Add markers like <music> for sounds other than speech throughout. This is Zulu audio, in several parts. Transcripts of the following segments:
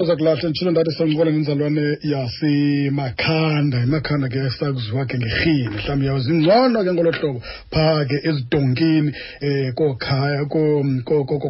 uza kulahla nditshilo ndathi sanqola nenzalwane yasemakhanda imakhanda ke sakuziwa ke ngerhini mhlawumbi ngcono ke ngolo hlobo. Phaa ke ezidonkini um kookhaya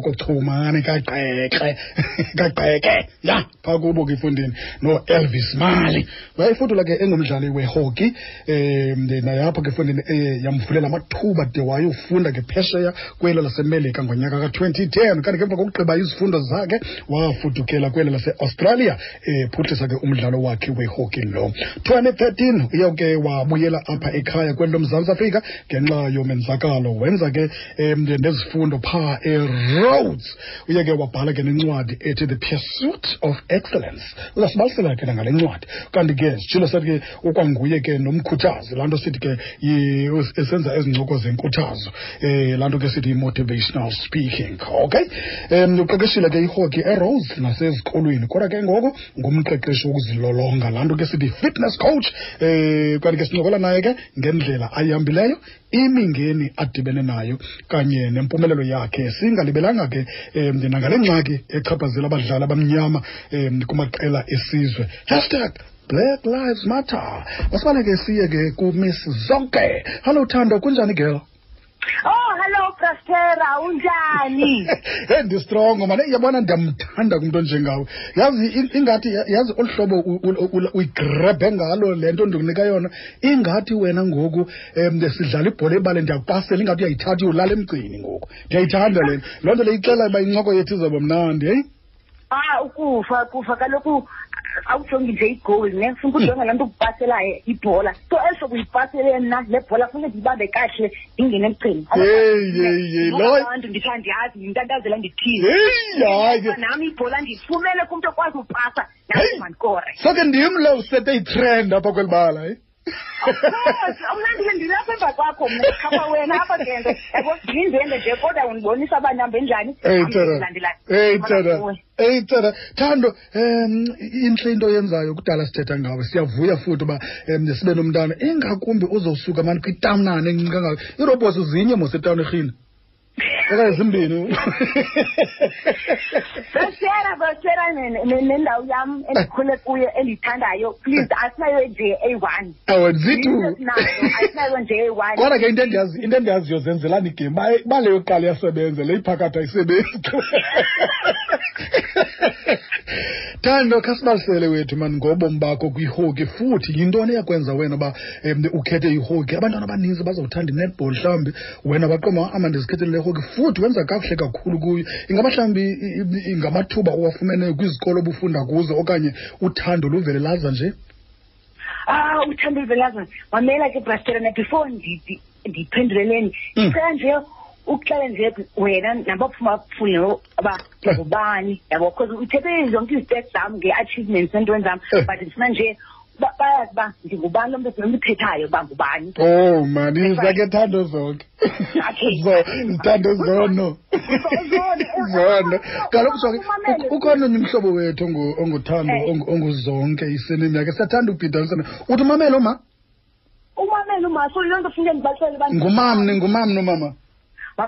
kochumane kaqeqe <laughs> kaqeqe ya phaa kubo ke ifundini noelvis mali. Uyayifudula ke engumdlali wehoki um nayapho ke efundini um yamvulela amathuba de wayofunda ke phesheya kwelo lasemelika ngonyaka ka-twenty ten. Kanti ke emva kokugqiba izifundo zakhe wafudukela kwelo lase-australia ephuhlisa ke umdlalo wakhe wehockey lo. 2013 uyawuke wabuyela apha ekhaya kweli lomzantsi afrika ngenxa yomenzakalo. Wenza ke um nezifundo phaa eRhodes. Uye ke wabhala ke nencwadi ethi the pursuit of excellence. Uzasibalisela ke nangale ncwadi. Kanti ke sitshilo sathi ke ukwanguye ke nomkhuthazi. Laa nto sithi ke esenza ezincoko zenkuthazo um laa nto ke sithi motivational speaking okay? Um uqeqeshile ke ihockey eRhodes nasezikolweni kodwa ke ngoku ngumqeqeshi wokuzilolonga. Laa nto ke sithi fitness coach um kanti ke sincokola naye ke ngendlela ayihambileyo imingeni adibene nayo kanye nempumelelo yakhe. Singalibelanga ke um nangale ngxaki echaphazela abadlali abamnyama um kumaqela esizwe. Hashtag black lives matter. Masibale ke siye ke kumiss zonke. Hallo thando kunjani girl? Oh, hello Prospera, unjani? <laughs> hey ndistrongo mane yabona ndiyamthanda kumntu onjengawe. Yazi in- ingathi yazi olu hlobo u- u- u- uyigrebhe ngalo le nto ndikunika yona. Ingathi wena ngoku um sidlala ibhola ebale ndiyakupasela ingathi uyayithatha uyolala emgcini ngoku. Ndiyayithanda le nto. Loo nto le ixela uba incoko yethu izawuba mnandi heyi. Ah, ukufa, kufa kaloku awujongi nje igoli ne? Funeka ujonge laa nto ukupaselayo ibhola. So eso kuyipasele mna le bhola funeka ndiyibambe kahle ndingene emgcini Yeyi, yeyi, yeyi, lo- abantu ndithi andiyazi yintantazela ndithile heyi hayi ke. nam ibhola ndiyifumene kumntu okwazi upasa Hey. nam mandikore soke ndim lo usete itrend apha kweli bala heyi mna ndike ndilapha emva kwakho mna apha wena apha ndende yabo ndindende nje kodwa undibonisa abanyamba enjani Hey Nam Tara. ndilandela- Hey ndibona Tara. kuwe. Hey Tara. Thando, um inhle into oyenzayo kudala sithetha ngawe. Siyavuya futhi uba um sibe nomntana. Ingakumbi uzosuka mani kwitamnane encinci kangaka. Iirobhosi zinye mos etawuni erhini. Okanye zimbini. Bashera bashera ne- ne- nendawo yam endikhule kuyo endiyithandayo please asinayo nje eyi-one Awu zithu. nayo asinayo nje eyi-one Kodwa ke into endiyazi into endiyaziyo zenzelani igame ba ba le yokuqala iyasebenza le iphakathi ayisebenzi. <laughs> Thando khasibalisele wethu mani ngobomi bakho kwihoki futhi yintoni eyakwenza wena uba um ukhethe ihoki abantwana abaninzi bazawuthanda i-netball mhlawumbi wena baqoma ama ndizikhethele le hoki futhi wenza kakuhle kakhulu kuyo. Ingaba mhlawumbi ngamathuba owafumeneyo kwizikolo obufunda kuzo okanye uthando luvele laza nje? Ah uthando luvele laza. Mamela ke brastelana before ndi- ndi- ndiphenduleleni Mm. ndicela nje ukuxela nje wena nabaphuma bafundi uba ngubani yabo because uthethe zonke iziteki zam nge-achievements neentweni zam Eh. but ndifuna nje ba- bayazi uba ndingubani lo mntu nomthethayo uba ngubani? Oh mani zake thando zonke. Okay. <laughs> zo zithando zono. Zono <laughs> kaloku sonke Umamele. ukhona omnye umhlobo wethu ongu- onguthando Eh. ongu- onguzonke isenimi yakhe. Siyathanda ubhidanisana uthi umamele oma umamela umaso yiloo nto funeke ndibalisele uba ngumamni ngumamni nomama Ba-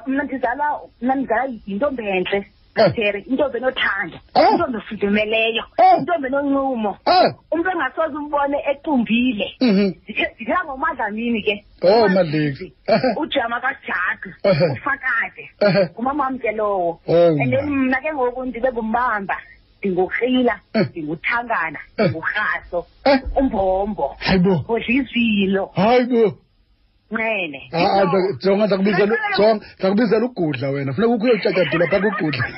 mna ndizala mna ndizala yintombi entle Eh. tere intombi enothando Oh. intombi efudumeleyo Oh. intombi enoncumo ah umntu engasoze umbone ecumbile mhm ndithetha ngomadlamini ke Oh, Umadlisi, Madliksi. ujama kajagu Ehe. ufakade Ehe. ngumama wam ke lowo Oh, and then ma. mna ke ngoku ndibe ngumbamba ndingukrila Eh. ndinguthangana Eh. ndingurhaso Eh. umbombo hayi bo odlizilo hayi bo nqene. Ah, ah, za- jonga ndakubizela jonga ndakubizela ugudla wena. Funeka ukho uyotyatyadula phaa kugudla. <laughs>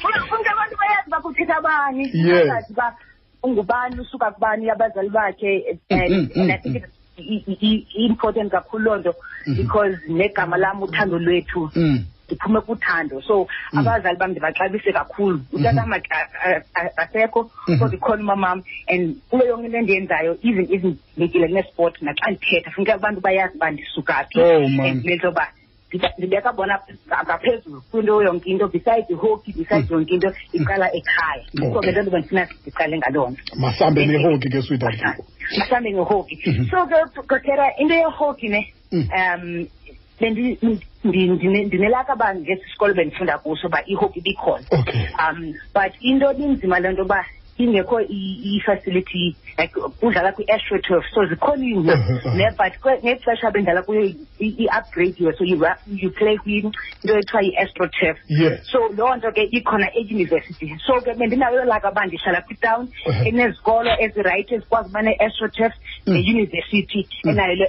Funeka abantu bayazi uba kuthetha bani. Yes. bayazi uba ungubani usuka kubani abazali bakhe and Mm, mm, and I think it's i- i- i- i-important kakhulu loo nto because negama lam uthando lwethu. Mm. Ndiphume kuthando so abazali bam ndibaxabise kakhulu utatam asekho Mhm. kodwa ikhona umamam and kuyo yonke into endiyenzayo even even ndikile kunesport naxa ndithetha funeka abantu bayazi uba ndisuka phi Oh, man. and le nto yoba ndiba- ndibeka bona ngaphezulu kwinto yonke into besides ihoki besides yonke into iqala ekhaya so Mm. Okay. ke loo nto bendifuna ndiqale ngaloo nto masambe nehoki ke sweetheart mhlawumbi ngehoki Mhm. so ke kotera into yehoki ne Mm. um bendi- ndi- ndine- ndinelaka uba ngesi sikolo bendifunda kuso uba ihoki ibikhona Okay. um but into ibinzima le nto uba ingekho i-facility like udlala kwi-astroturf so zikhona <laughs> ne but ngexesha bendlala kuyo i-upgrade so you, play kwinto ethiwa so loo nto ke ikhona eyunivesithi so ke bendinayo uba ndihlala kwitown Uh-huh. enezikolo ezirayithi ezikwazi uba ne-astroturf Mm. neyunivesithi enayo le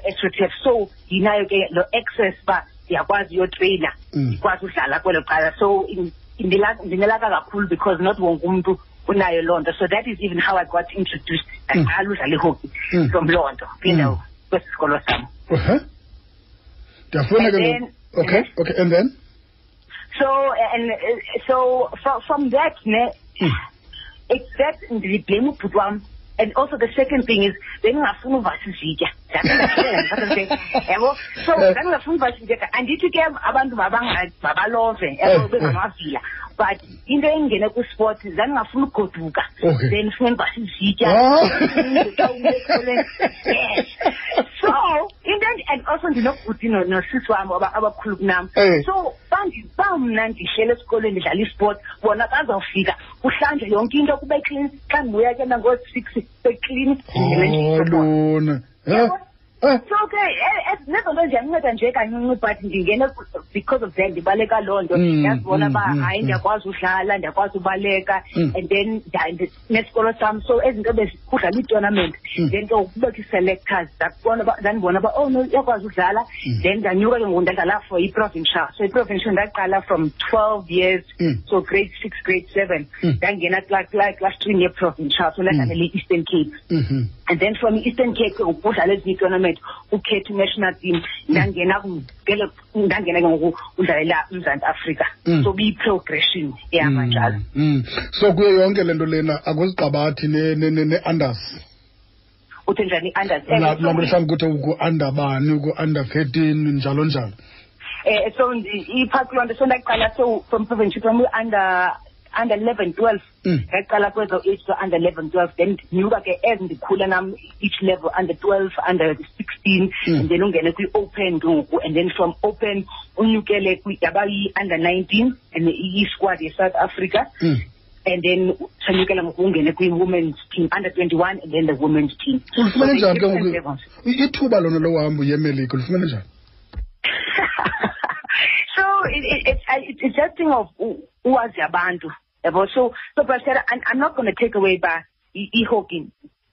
so yinayo ke lo access uba ndiyakwazi Mm. ndikwazi udlala kwelo cala. So ndinelaka kakhulu because not wonke umntu unayo loo nto. So that is even how i got introduced ndaqala udlala ihoki from loo nto hmm. kwindawo kwesi sikolo sam. Ndiyafuna ke okay okay and then? So and so from, from that ne Mm. it's that ndiblame ubhuti wam and also the second thing is bengingafuni uvasizitya yeah. so ndandingafuni uvasizitya andithi ke abantu mabalove yabo bengamavila but into engene kwisport ndandingafuni ugoduka then ndifuna ndivasizitya oh. so into and also ndinobhuti nosisi wam abakhulu kunam so bandi- ba mna ndihlele esikolweni ndidlala isport. Bona bazawufika. Kuhlanjwe yonke into kube clean. Xa ndibuya ke nangoo-six beklin oh lona. Yabo. Eh, so ke eh, eh, nezo nto ziyandinceda nje kancinci but ndingene ku- because of that ndibaleka loo nto Mm, ndazibona mm, uba mm, hayi mm. ndiyakwazi udlala ndiyakwazi ubaleka Mm. and then nda- ndi- nesikolo sam so ezinto bezikudlala iitonament Mm. then ke kubekho ii-selectors ndakubona uba- ndandibona uba oh no iyakwazi udlala Mm. then ndanyuka ke ngoku ndadlala for i-provincial so i-provincial ndaqala from twelve years Mm. so grade six grade seven Mm. ndangena kula kula- class three ne-provincial so ndadlalela i-eastern cape mhm. And then from i-eastern cape ke ngoku udlala ezinye itournament ukhethe national team. Ndangena ku- ngelo- ndangena ke ngoku udlalela umzantsi afrika. Mm. so biyi-progression ehamba njalo Mm, mm. so kuyo yonke le nto lena akuziqabathi ne-unders uthi njani i-unders laa nto mhlawumbi kuthe uku-under bani uku-under thirteen njalo njalo. Um so ndi- iphaa kuloo nto so ndaqala so from provincial from under under eleven twelve Mm. ndaqala kwezo age so under eleven twelve then ndinyuka ke as ndikhula nam each level under twelve under sixteen Mm. and then ungene kwi-open ngoku and then from open unyukele kwi- yaba yi-under nineteen and i-squad ye-south africa Mm. and then sanyukela ngoku ungene kwi-women's team under twenty-one and then the women's team ulifumene So njani ke different ngoku levels. I- ithuba lona lohambo yemelika ulifumene njani so it, it, it, it's just thing of u- uwazi abantu yabo? So so but I said I'm, I'm not going to take away by i-hockey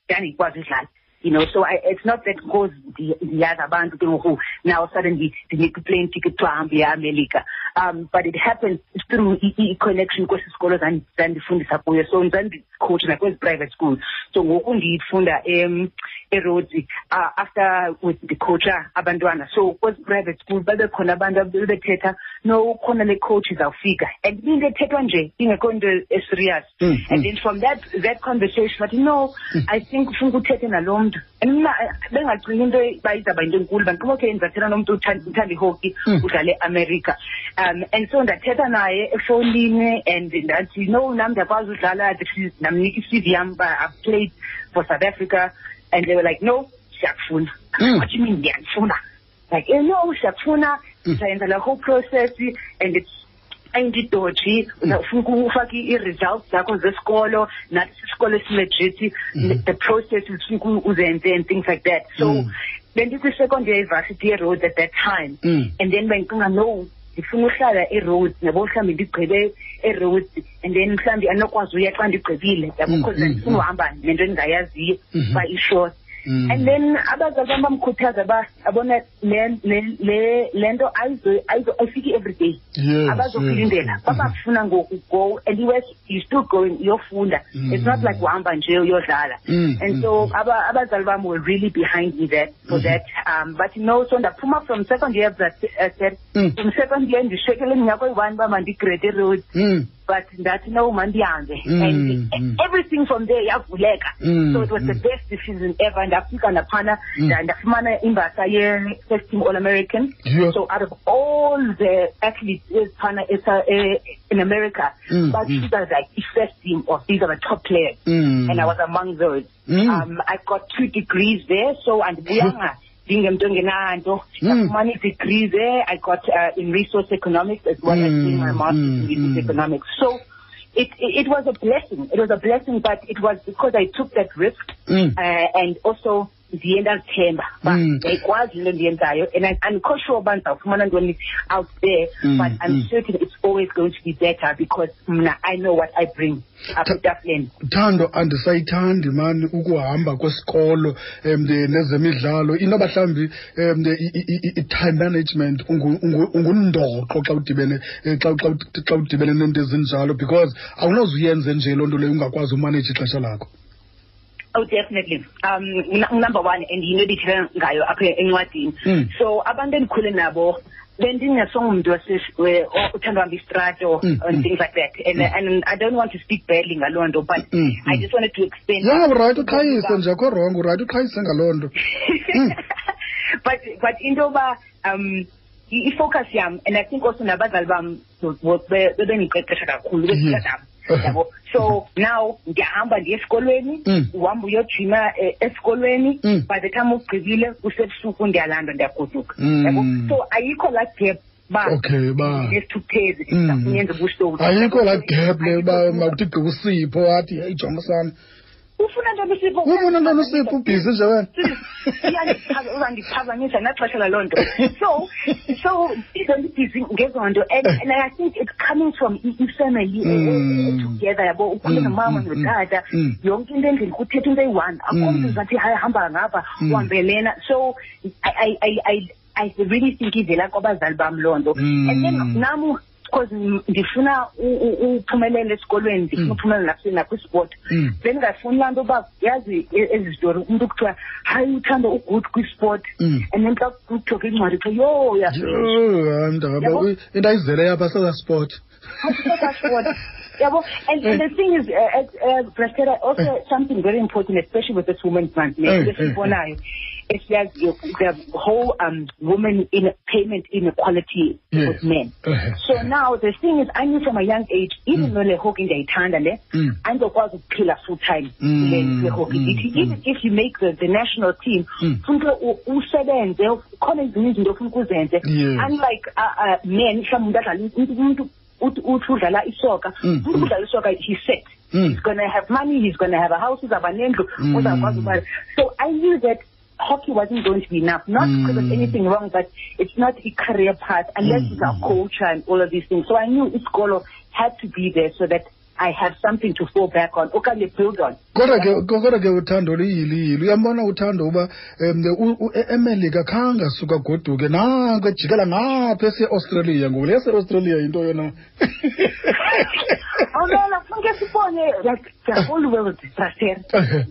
ndandikwazi udlala you know, so I, it's not that cause the, the other band who now suddenly they make a plane ticket to America. Um, but it happens through e, -E connection because scholars and then the fund support So then the coach and I go private school. So we only um, erodes, uh, after with the coach abandwana. So was private school, but the konabanda, the theater, no, kona le coaches are figure. And being the theater, in a condo serious. And mm. then from that, that conversation, but you know, mm. I think fungu theater alone, mntu and mna eh, bengacingi into uba izawuba yinto enkulu bandiqoba okay ndizathetha nomntu uthanda uthanda ihockey Mm. udlale eamerica um and so ndathetha naye efowunini and ndathi no nam ndiyakwazi udlala This is- ndamnika i-cv yam uba i've played for south africa. And they were like no siyakufuna. Mm. what do you mean ndiyakufuna like eh, no siyakufuna. Mm. sayenza the whole process and it's ayindidoji ufuna ufake i-results zakho zesikolo nathi isikolo esilegit Mhm. the process ufuna uzenze and things like that so Mm. bendikwi-second year university eroads at that time Mm. and then bendicinga no ndifuna uhlala eroads yabo mhlawumbi ndigqibe eroads and then mhlawumbi andinokwazi uya xa ndigqibile yabo Mm, because mm, ndifuna mm. uhamba nento endingayaziyo Mhm. uba ishort Mm. And then abazali bam bamkhuthaza ba abona le le le le nto ayizo ayizo ayifiki every day Yes, abazokulindela yes. babafuna ngoku go and you you still going uyofunda it's not Mm. like uhamba nje uyodlala Mm, and mm, so mm. aba- abazali bam were really behind me that for Mhm. that um but no so ndaphuma from second year that I said Mm. from second year ndishekele iminyaka oyi-one uba mandigrade road Mm. But ndathi no mandihambe Mm, and mm. everything from there yavuleka Mm, so it was the mm. best decision ever ndafika ndaphana Mm. nda- ndafumana imbasa ye-first team all american Yeah. so out of all the athletes eziphana in america Mm, mm. are like the first team of these are the top players Mm. and i was among those Mm. um i got two degrees there so and andibuyanga ndingemntu engenanto Mm. ndafumana ii-degrees there i got uh, in resource economics as well as Mm, doing my master's in mm, resource mm. economics so it, it, it was a blessing it was a blessing but it was because i took that risk Mm. uh, and also ndiye ndazithemba uba Mm. ndiyayikwazi into endiyenzayo and andikho sure uba ndizawufumana ntoni out there Mm, but i'm mm. certain it's always going to be better because mna i know what i bring thando andisayithandi mani ukuhamba kwesikolo um nezemidlalo inoba mhlawumbi um i-time management ungu- ungu- ungundoqo xa udibene eh, xa udibene nento ezinjalo because awunozuyenze nje loo nto leyo ungakwazi umaneja ixesha lakho Oh, definitely. Um, n- number one, and yinto ebithetha ngayo apha encwadini. Mm. So abantu endikhule nabo bendingasongumntu wase- we- o- uthanda uhamba istrato Mm, and mm. things like that. And, and I don't want to speak badly ngaloo nto, but Mm, I mm. just wanted to explain. ya urayithi uqhayise nje akho rongo urayithi uqhayise ngaloo nto Mm. <laughs> but but into yoba um i- i-focus yam and i think also nabazali bam bo- be- bebendiqeqesha kakhulu Yeah. Kwesigadam yabo so now ndiyahamba ndiye esikolweni Mm. uhamba uyojima eh, esikolweni Mm. by the time ugqibile kusebusuku ndiyalanda ndiyagoduka Mm. yabo so ayikho laa gap ba Okay, ba. nesithukuthezi Mm. ndafunyenza ubuhloli ayikho laa gap le uba Ayikho. makuthi gqiba usipho wathi heyi jonga sana ufuna ntoni usipho ubona ntoni usipho ubhizi nje wena. Iyandichaza- uzandiphazamisa naxesha laloo nto. <laughs> So so izondibhizi ngezo nto and, and i think it's coming from i- ifamily Mm. together yabo? Ukhule Mm, nomama mm, notata. Mm. yonke into endlini kuthetha into eyi-one. Akho mntu Mm. zathi hayi hamba ngapha Mm. uhambe lena so I, I, I, I, I really think ivela kwabazali bam loo nto. And then Mm. nam because ndifuna u- u- uphumelela esikolweni ndifuna Mm. uphumelela nakwi- nakwisport Mm. bendingafuni laa nto uba yazi e- ezi zitori umntu kuthiwa hayi uthanda ugood kwisport. Mm. and then xa kuthiwa incwadi kuthiwa yho Yho, uyafisha hayi mntaka Yabo. into ayizele apha seza sport. Sport. Yabo. And, and the thing is uh, uh, Brastera, also something very important especially with this women's month Eh, ne eh, esibonayo esiyaziyo the whole um women in payment inequality Yes. with men Eh, so now the thing is i knew from a young age even though le hockey ndiyayithanda le Mm. andizokwazi ukuphila full time Mm, le le hockey mm, mm. even if you make the, the national team Mm. funeke usebenze khona ezinye izinto ofuna ukuzenze unlike uh, uh, men mhlawumbi adlala umuntu umuntu uthi udlala isoka Mm, umuntu mm. udlala isoka he's set Mm. he's gonna have money he's gonna have a house uzawuba nendlu Mm. uzawukwazi ubala so i knew that hockey wasn't going to be enough. Not because of Mm. anything wrong but it's not a career path unless Mm. it's a culture and all of these things. So i knew isikolo had to be there so that i have something to fall back on. Okanye build on. Kodwa ke kodwa ke uthando liyiliyili uyambona uthando uba um emelika khange asuka goduke nanko ejikela ngapha ese-australia ngoku le yase-australia yinto yona. <laughs> <laughs> awulela funeke sibone like the whole world brastera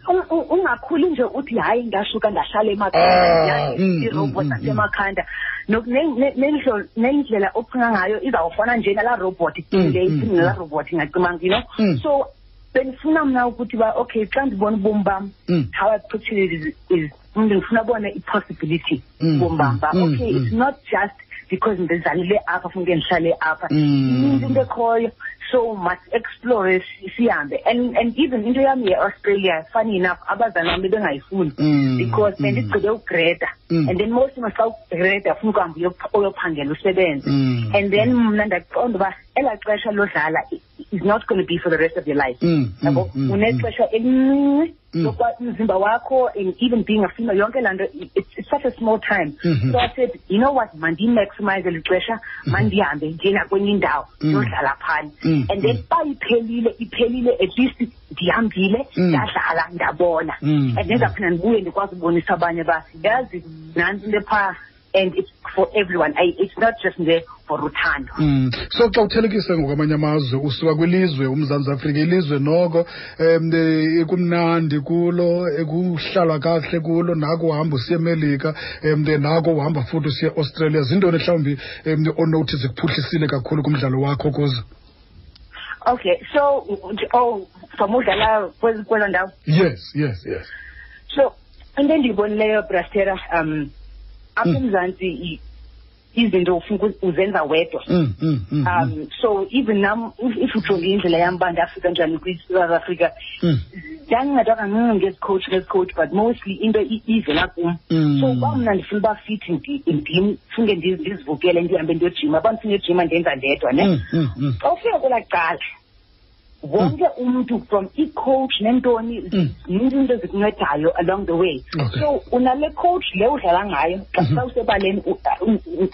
Un- un- ungakhuli nje uthi hayi ngasuka ndahlala Ah, emakhaya mm, irobot mm, mm, asemakhanda Nok- ne- ne- nendlo- nendlela ocinga ngayo izawufana nje nalaa robot Mm, le mm, iphinde nalaa robot ingacimanga you know Mm. so bendifuna mna ukuthi ba okay xa ndibona ubomi bam Mm. how i put it is, is mntu ndifuna bona i-possibility Mm, bomi bam ba mm, okay mm. it's not just because ndizalile apha funeke ndihlale apha Mm. ininzi into ekhoyo so must explore si- sihambe and and even into yam ye-australia funny enough abazali bam bebengayifuni Mm, because mm. bendigqibe ugreda Mm. and then most times xa ugreda funa ukuhamba uyop- uyophangela usebenze Mm. and then mna ndaqonda uba elaa xesha lodlala is not going to be for the rest of your life Mm, yabo mm, mm, unexesha elincinci Mm. lokuba umzimba wakho and even being a female yonke laa nto it's, it's such a small time Mhm. so i said you know what mandiyimaximize eli xesha mandihambe ndiye nakwenye indawo Mm. ndiyodlala phana Mm, and then mm. xa iphelile iphelile at least ndihambile Mm. ndadlala ndabona Mm, and ndizaphinda ndibuye ndikwazi ubonisa abanye uba yazi nantsi into phaa and it's for everyone. I, it's not just nje for uthando Mm. so xa uthelekise ngokwamanye amazwe usuka kwilizwe umzantsi afrika ilizwe noko um ekumnandi kulo ekuhlalwa kahle kulo nako uhamba usiye emelika um nako uhamba futhi usiye australia zintoni mhlawumbi um onothi zikuphuhlisile kakhulu kumdlalo wakho kuzo? Okay so oh from udlala kwezi- ndawo? Yes yes yes. So into endiyibonileyo brastera um apha Mm. emzantsi i- izinto ufuna uku- uzenza wedwa Mm, mm, mm, mm. um so even nam if if ujonge indlela yam uba ndafika njani kwi-south africa Mm. ndancedwa kancinci ngezi coach ngezi coach but mostly into i- ivela kum Mm. so uba mna ndifuna uba fit ndi- ndim funeke ndiz- ndizivukele ndihambe ndiyojima uba ndifuna uyojima ndenza ndedwa ne Mm, mm, mm. xa ufika kwelaa cala wonke umntu from i-coach nentoni Mm. zininzi into zikuncedayo along the way Okay. so unale coach le udlala ngayo xa xa usebaleni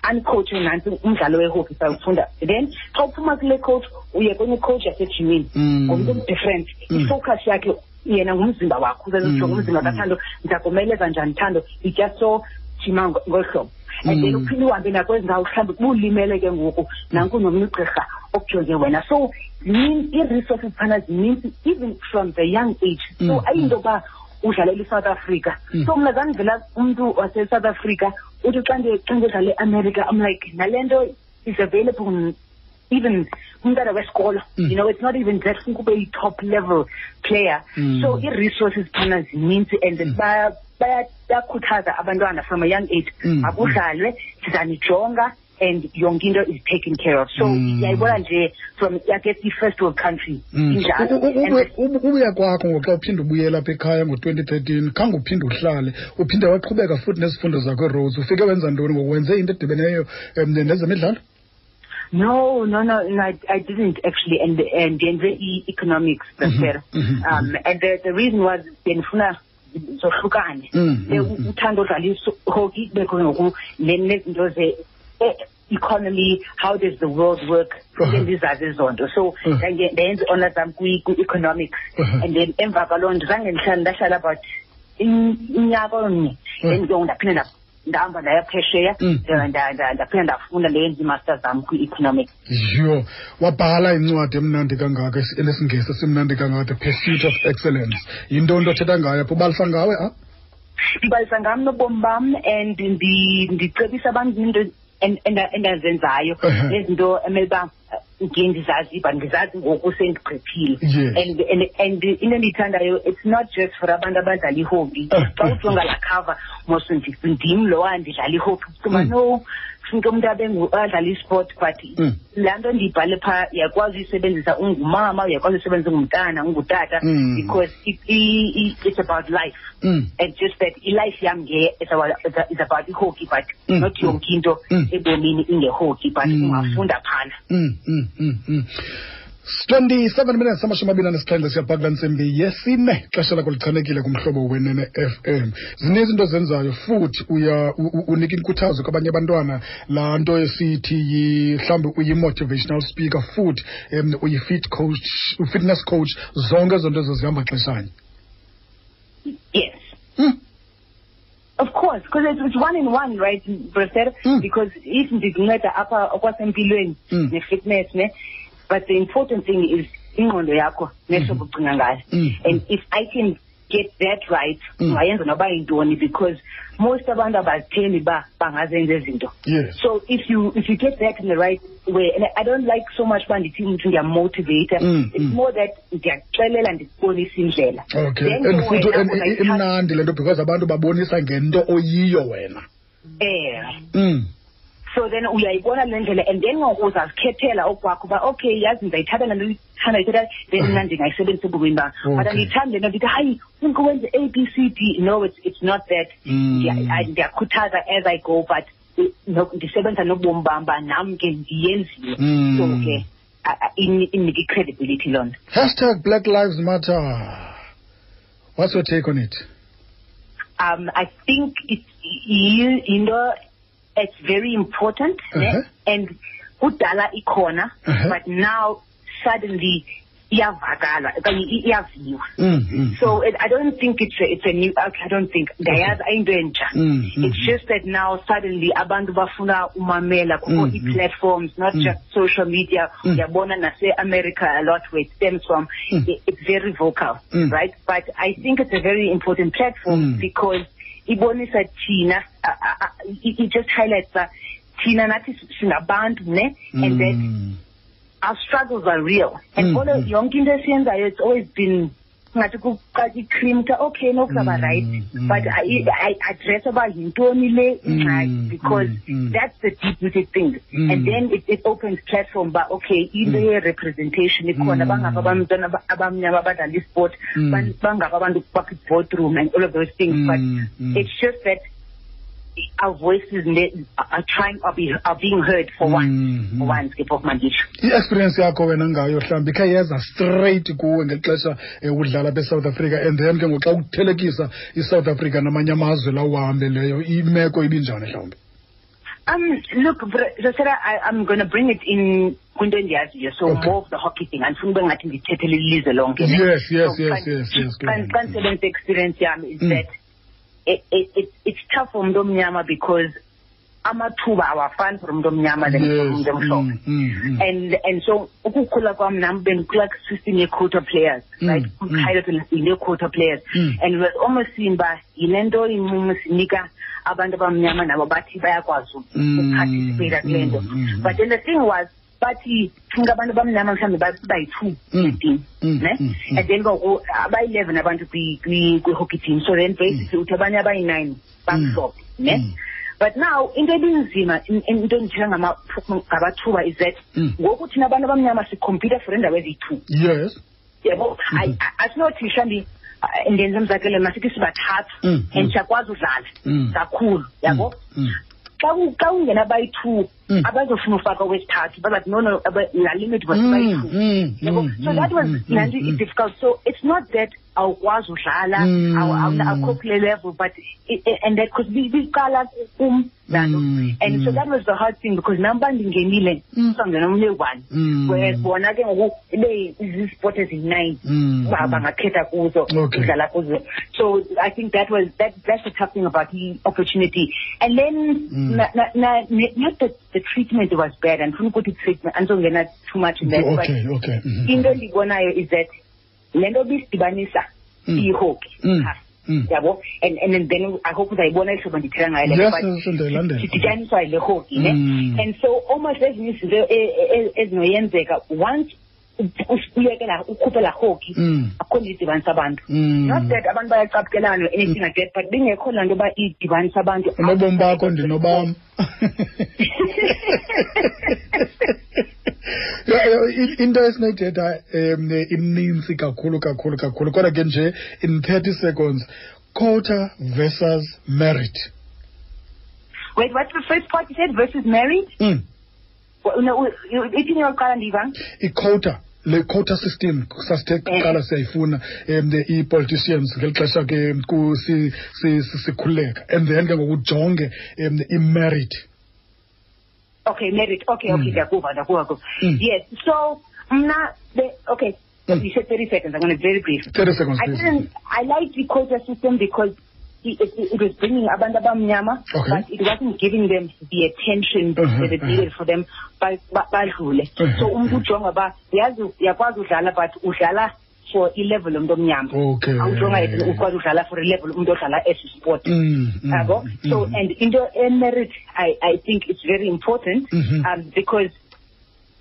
andicoache nantsi umdlalo wehockey sayufunda then xa uphuma kule coach uye kwenye coach yasejimini Mm. ngumntu different Mm. ifocus yakhe yena ngumzimba wakho uzazitsho Mm. ngumzimba Mm. kathando ndizakomeleza njani thando itya so jima ngo- ngolu hlobo and then Mm. uphinde uhambe nakwezi ndawo mhlawumbi bulimele ke ngoku nanku nomnye ugqirha okujonge wena so ii-resources phana zininzi even from the young age so Mm. ayinto yoba udlalela i-south africa Mm. so mna zandivela umntu wase-south africa uthi xa xa ndidlala eamerica i'm like nale nto is available even umntana wesikolo Mm. you know it's not even just funeka ube yi-top level player Mm. so ii-resources phana zininzi and Mm. Baya- baya- bayakhuthaza abantwana from a young age Mm. makudlalwe sizanijonga and yonke into is taken care of so Mm. yayibona nje from yakethi i-first world country Mm. injalo U- u- And ube- ube- ubuya kwakho ngoxa uphinde ubuyela apha ekhaya ngo-twenty thirteen khange uphinde uhlale uphinde waqhubeka futhi nezifundo zakho erose ufike wenza ntoni ngoku wenze into edibeneyo um nezemidlalo No, no, no, no I, I didn't actually, and and ndenze i-economics before. mhm, Um, and the, the reason was zohlukane. Mm, Le- mm, mm. uthanda udlala iso- hockey bekho ngoku ne- nezinto ze eh, economy how does the world work Uh-huh. Funeke ndizazi ezo nto so Uh-huh. ndange- ndenza i-honours zam kwi- kwi-economics Uh-huh. and then emva kwaloo nto zange ndihlala ndahlala about in- unyaka omnye Uh. then ke ngoku ndaphinde nda- ndahamba ndaya phesheya Mm. nda- nda- nda- ndaphinde ndafunda ndenza i-masters zam kwi-economics. Yho wabhala incwadi emnandi kangaka esi- enesingesi esimnandi kangaka the pursuit of excellence. Yinto nto othetha ngayo apho ubalisa ngawe a ndibalisa ngam nobomi bam and ndicebisa abantu endazenzayo nezinto emele uba ndiye ndizazi but ndizazi ngoku sendigqiphile Yes. and and into endiyithandayo it's not just for abantu abadlala ihockey. Uh, xa uh, ujonga laa cover mos ndi- ndim lowa ndidlala ihockey. Kuba Mm. no funeka umuntu adlala isport but Mm. laa nto ndiyibhale phaa uyakwazi uyisebenzisa ungumama uyakwazi uyisebenzisa ungumntana ungutata Mm. because it, i- i- it's about life Mm. and just that ilife yam nge is about, it's about i-hockey but Mm, not mm. yonke into Mm. ebomini inge-hockey but Mm. ungafunda phana Mm, mm, mm, mm. 27 minutes amashumi anesixhenxe siyabhakula ntsimbi yesine xesha lakho lichanekile kumhlobo wenene FM zininzi into zenzayo futhi uya unika inkuthazo kwabanye abantwana laa nto esithi mhlawumbi uyi-motivational speaker futhi um uyi-fit coach u-fitness coach zonke ezo nto ezo zihamba xeshanye yes Mm. of course because it's, it's one in one right Brother? Mm. because if ndikunceda apha okwasempilweni Mm. ne-fitness ne but the important thing is ingqondo yakho nehlobo ucinga ngayo. Mm. and if i can get that right Mm. ungayenza noba yintoni because most abantu abazithembi uba bangazenza ezinto. Yes. So if you if you get that in the right way, and I don't like so much uba ndithi umntu ndiyamotivate Mm, it's mm. more that ndiyakuxelela ndikubonisa indlela okay. Then and ke futhi wena and i- unayithatha- imnandi le nto because abantu babonisa ngento oyiyo wena. Eh. Mm. so then uyayibona le ndlela and then ngoku uzazikhethela okwakho uba okay yazi ndizayithatha le nto ndiyithanda yithatha then mna ndingayisebenzisa ebomini bam but andiyithandi le nto ndithi hayi funeka wenze a b c d no it's, it's not that Mm. Ndiyakhuthaza as i go but ndisebenzisa nobomi bam uba nam ke ndiyenzile Mm. so ke a- a- ini- inika i-credibility loo nto Hashtag Black Lives Matter. What's your take on it? um, I think it's know, it's very important. Uh-huh. and kudala ikhona, Uh-huh. but now suddenly iyavakala okanye iyaviwa. Mm, mm, So it, I don't think it's a, it's a new. Okay, I don't think ndayazi ayinto entsha. Mm, mm, It's just that now suddenly abantu bafuna umamela kukho Mm, mm. i-platforms, not Mm. just social media. Mm. Uyabona nase-America a lot where it stems from. Mm. It's very vocal, Mm. right? But I think it's a very important platform Mm. because ibonisa thina, it, just highlights uh, thina nathi singabantu ne, and that Mm. our struggles are real. And Mm, mm. yonke into esiyenzayo, it's always been ngathi kuqala i-cream kuthiwa okay nokuzaba Mm, right mm, but I- I address uba yintoni le ingxaki Mm, because mm, mm. that's the deep rooted thing Mm. and then it, it opens platform ba okay into ye-representation ikhona Mm. bangapha abantwana aba- abamnyama abadlala isport Mm. ban- bangapha abantu bakwi-boardroom and all of those things but Mm, mm. it's just that our voices ne- are trying are, be, are being heard for Mm, for mm. once ke phofu manditsho i-experience yakho wena ngayo mhlawumbi ikhe yeza straight kuwe ngeli xesha um udlala besouth africa and then ke ngoku xa uthelekisa isouth africa namanye amazwe la uhambeleyo imeko ibinjani mhlawumbi Um, look, Br- I, I'm going to bring it in kwinto endiyaziyo so Okay. more of the hockey thing andifuna ube ngathi ndithethele ilizwe lonke? Yes, yes, So yes, yes, yes, go xa- ahead. xa ndisebenzisa experience yam is Mm. That it, it, it, it's tough for umntu omnyama because amathuba awafani for umntu omnyama than for yes umntu omhlophe mm, mm, mm. and and so ukukhula kwam nam bendikhula kwisystem ye-quota players Mm, right mm. kumkhayelo yile-quota players Mm. and it was almost seen uba yile nto incumo sinika abantu abamnyama nabo bathi bayakwazi Mm, ukuparticipate kule nto mm, mm, but then the thing was bathi funeka abantu abamnyama mhlawumbi ba- bayi-two Mm, kwi-team mm, ne mm, mm. and then ngoku abayi-eleven abantu kwi- kwi- kwi-hockey team so then basically uthi abanye abayi-nine bamhlophe ne Mm. but now into ebinzima in- in- into endithetha ngama- ngabathuba is that Mm. ngoku thina abantu abamnyama sikhompyutha for iindawo eziyi-two yes yabo Mhm. Ayi- a- asinothi mhlawumbi ah, ndenze umzakelo masithi sibathathu Mm, and mm. siyakwazi udlala Mm. kakhulu yabo Mm, xa ku- xa ungena abayi-two Mm. Abazofuna ufaka owesithathu bazathi no no laa limit was Mm, mm, yabo mm, so that was mm, laa nto mm, mm. i-difficult so it's not that awukwazi udlala Mm. awukho kule level but and that because biqala kum laa nto Mm, and so mm. that was the hard thing because nam uba ndingenile Mm. sangena omnye one Mm. bona ke ngoku ibe zisport eziyi-nine Mm, ba- mm. bangakhetha kuzo udlala kuzo so i think that was that that's the tough thing about the opportunity and then Mm. na, na, na, not that the treatment was bad andifuna ukuthi treatment andizongena too much in that okay but okay mhm. into endiyibonayo is that le nto bisidibanisa Mm. iyihoki Mm. Mm. yabo and and then i hope uzayibona ihlobo ndithetha ngayo le nto, Yes, but yes, ndiyayilandela. sidityaniswa yile hoki ne Mm. and so almost ezinye izinto ezinoyenzeka once uyekela ukhuphe laa hoki Mm. akho nje idibanisa abantu Mm. not that abantu bayacaphukelana anything like that but bingekho laa nto uba idibanisa abantu unobomi bakho ndinobam into esinoyithetha um imnintsi kakhulu kakhulu kakhulu kodwa ke nje in 30 seconds quota versus merit wait what's the first part you said versus merit mm. Ithini yokuqala ndiva iquota le quota system sasithe kuqala siyayifuna um the i-politicians ngeli xesha ke sikhululeka and then ke ngoku ujonge um i-merit okay married okay okay Mm. ndiyakuva ndiyakuva kuva Mm. yes so mna okay Mm. you said 30 seconds i'm going to be very brief 30 seconds I didn't. I liked the quota system because it, it, it was bringing abantu abamnyama, Okay. but it wasn't giving them the attention Uh-huh, that it uh-huh. needed for them. Ba- ba- badlule. Uh-huh, So umntu uh-huh. ujonga ba yazi uyakwazi udlala but udlala for i-level yomntu omnyama. Okay. Awujonga yet ukwazi udlala for i-level umuntu odlala esi sport. Mm, mm, yabo mm, so mm. and into emerit I, I think it's very important Mhm. um, because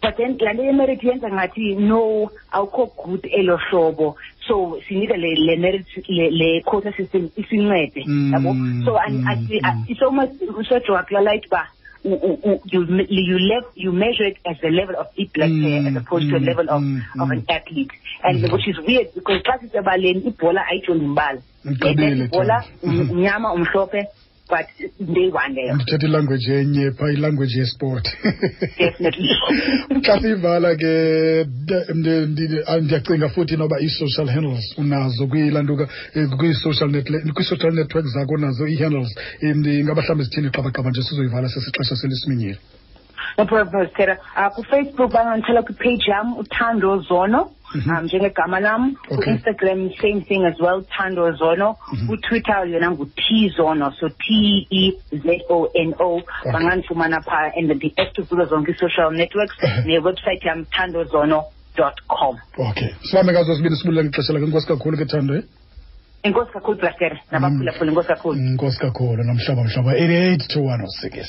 but then laa nto yemerit yenza ngathi no awukho good elo hlobo so sinida le, le merit le, le quota system isincede Mm, yabo so and, mm, and, mm. it's almost usojo wakulalite uba you you lev you measure it as the level of deep black hair as Mm, opposed to a mm, level of, mm, of mm. an athlete and Mm. which is weird because xa sisebaleni ibhola ayijongi mbala Ixabile, ibhola Thando. um- mnyama umhlophe but day one leyo ndithetha ilanguage enye phaa ilanguage yesport. Definitely. <laughs> Xa siyivala ke de- ndi- ndi- ndiyacinga futhi noba ii-social handles unazo kwilantuka eh, kwi-social network zakho unazo ii-handles um ingaba mhlawumbi zithini qabaqaba nje sizoyivala sesixesha selisiminyile no problem Stella. uh, kufacebook bangandithola kwipage yam uthando zono. Um njengegama lam. Okay. ku-instagram same thing as well tando zono. Mhm. kutwitter yona ngu-t zono so t e z o n o. Bangandifumana phaa and ndi-active kuzo zonke i-social networks newebsite yam thandozono dot com. Okay. Sihambe ngazo sibini sibulela ngexesha lakho inkosi kakhulu ke thando inkosi kakhulu plaster nabaphulaphula inkosi kakhulu inkosi kakhulu. Nomhlaba mhlaba 88 to 106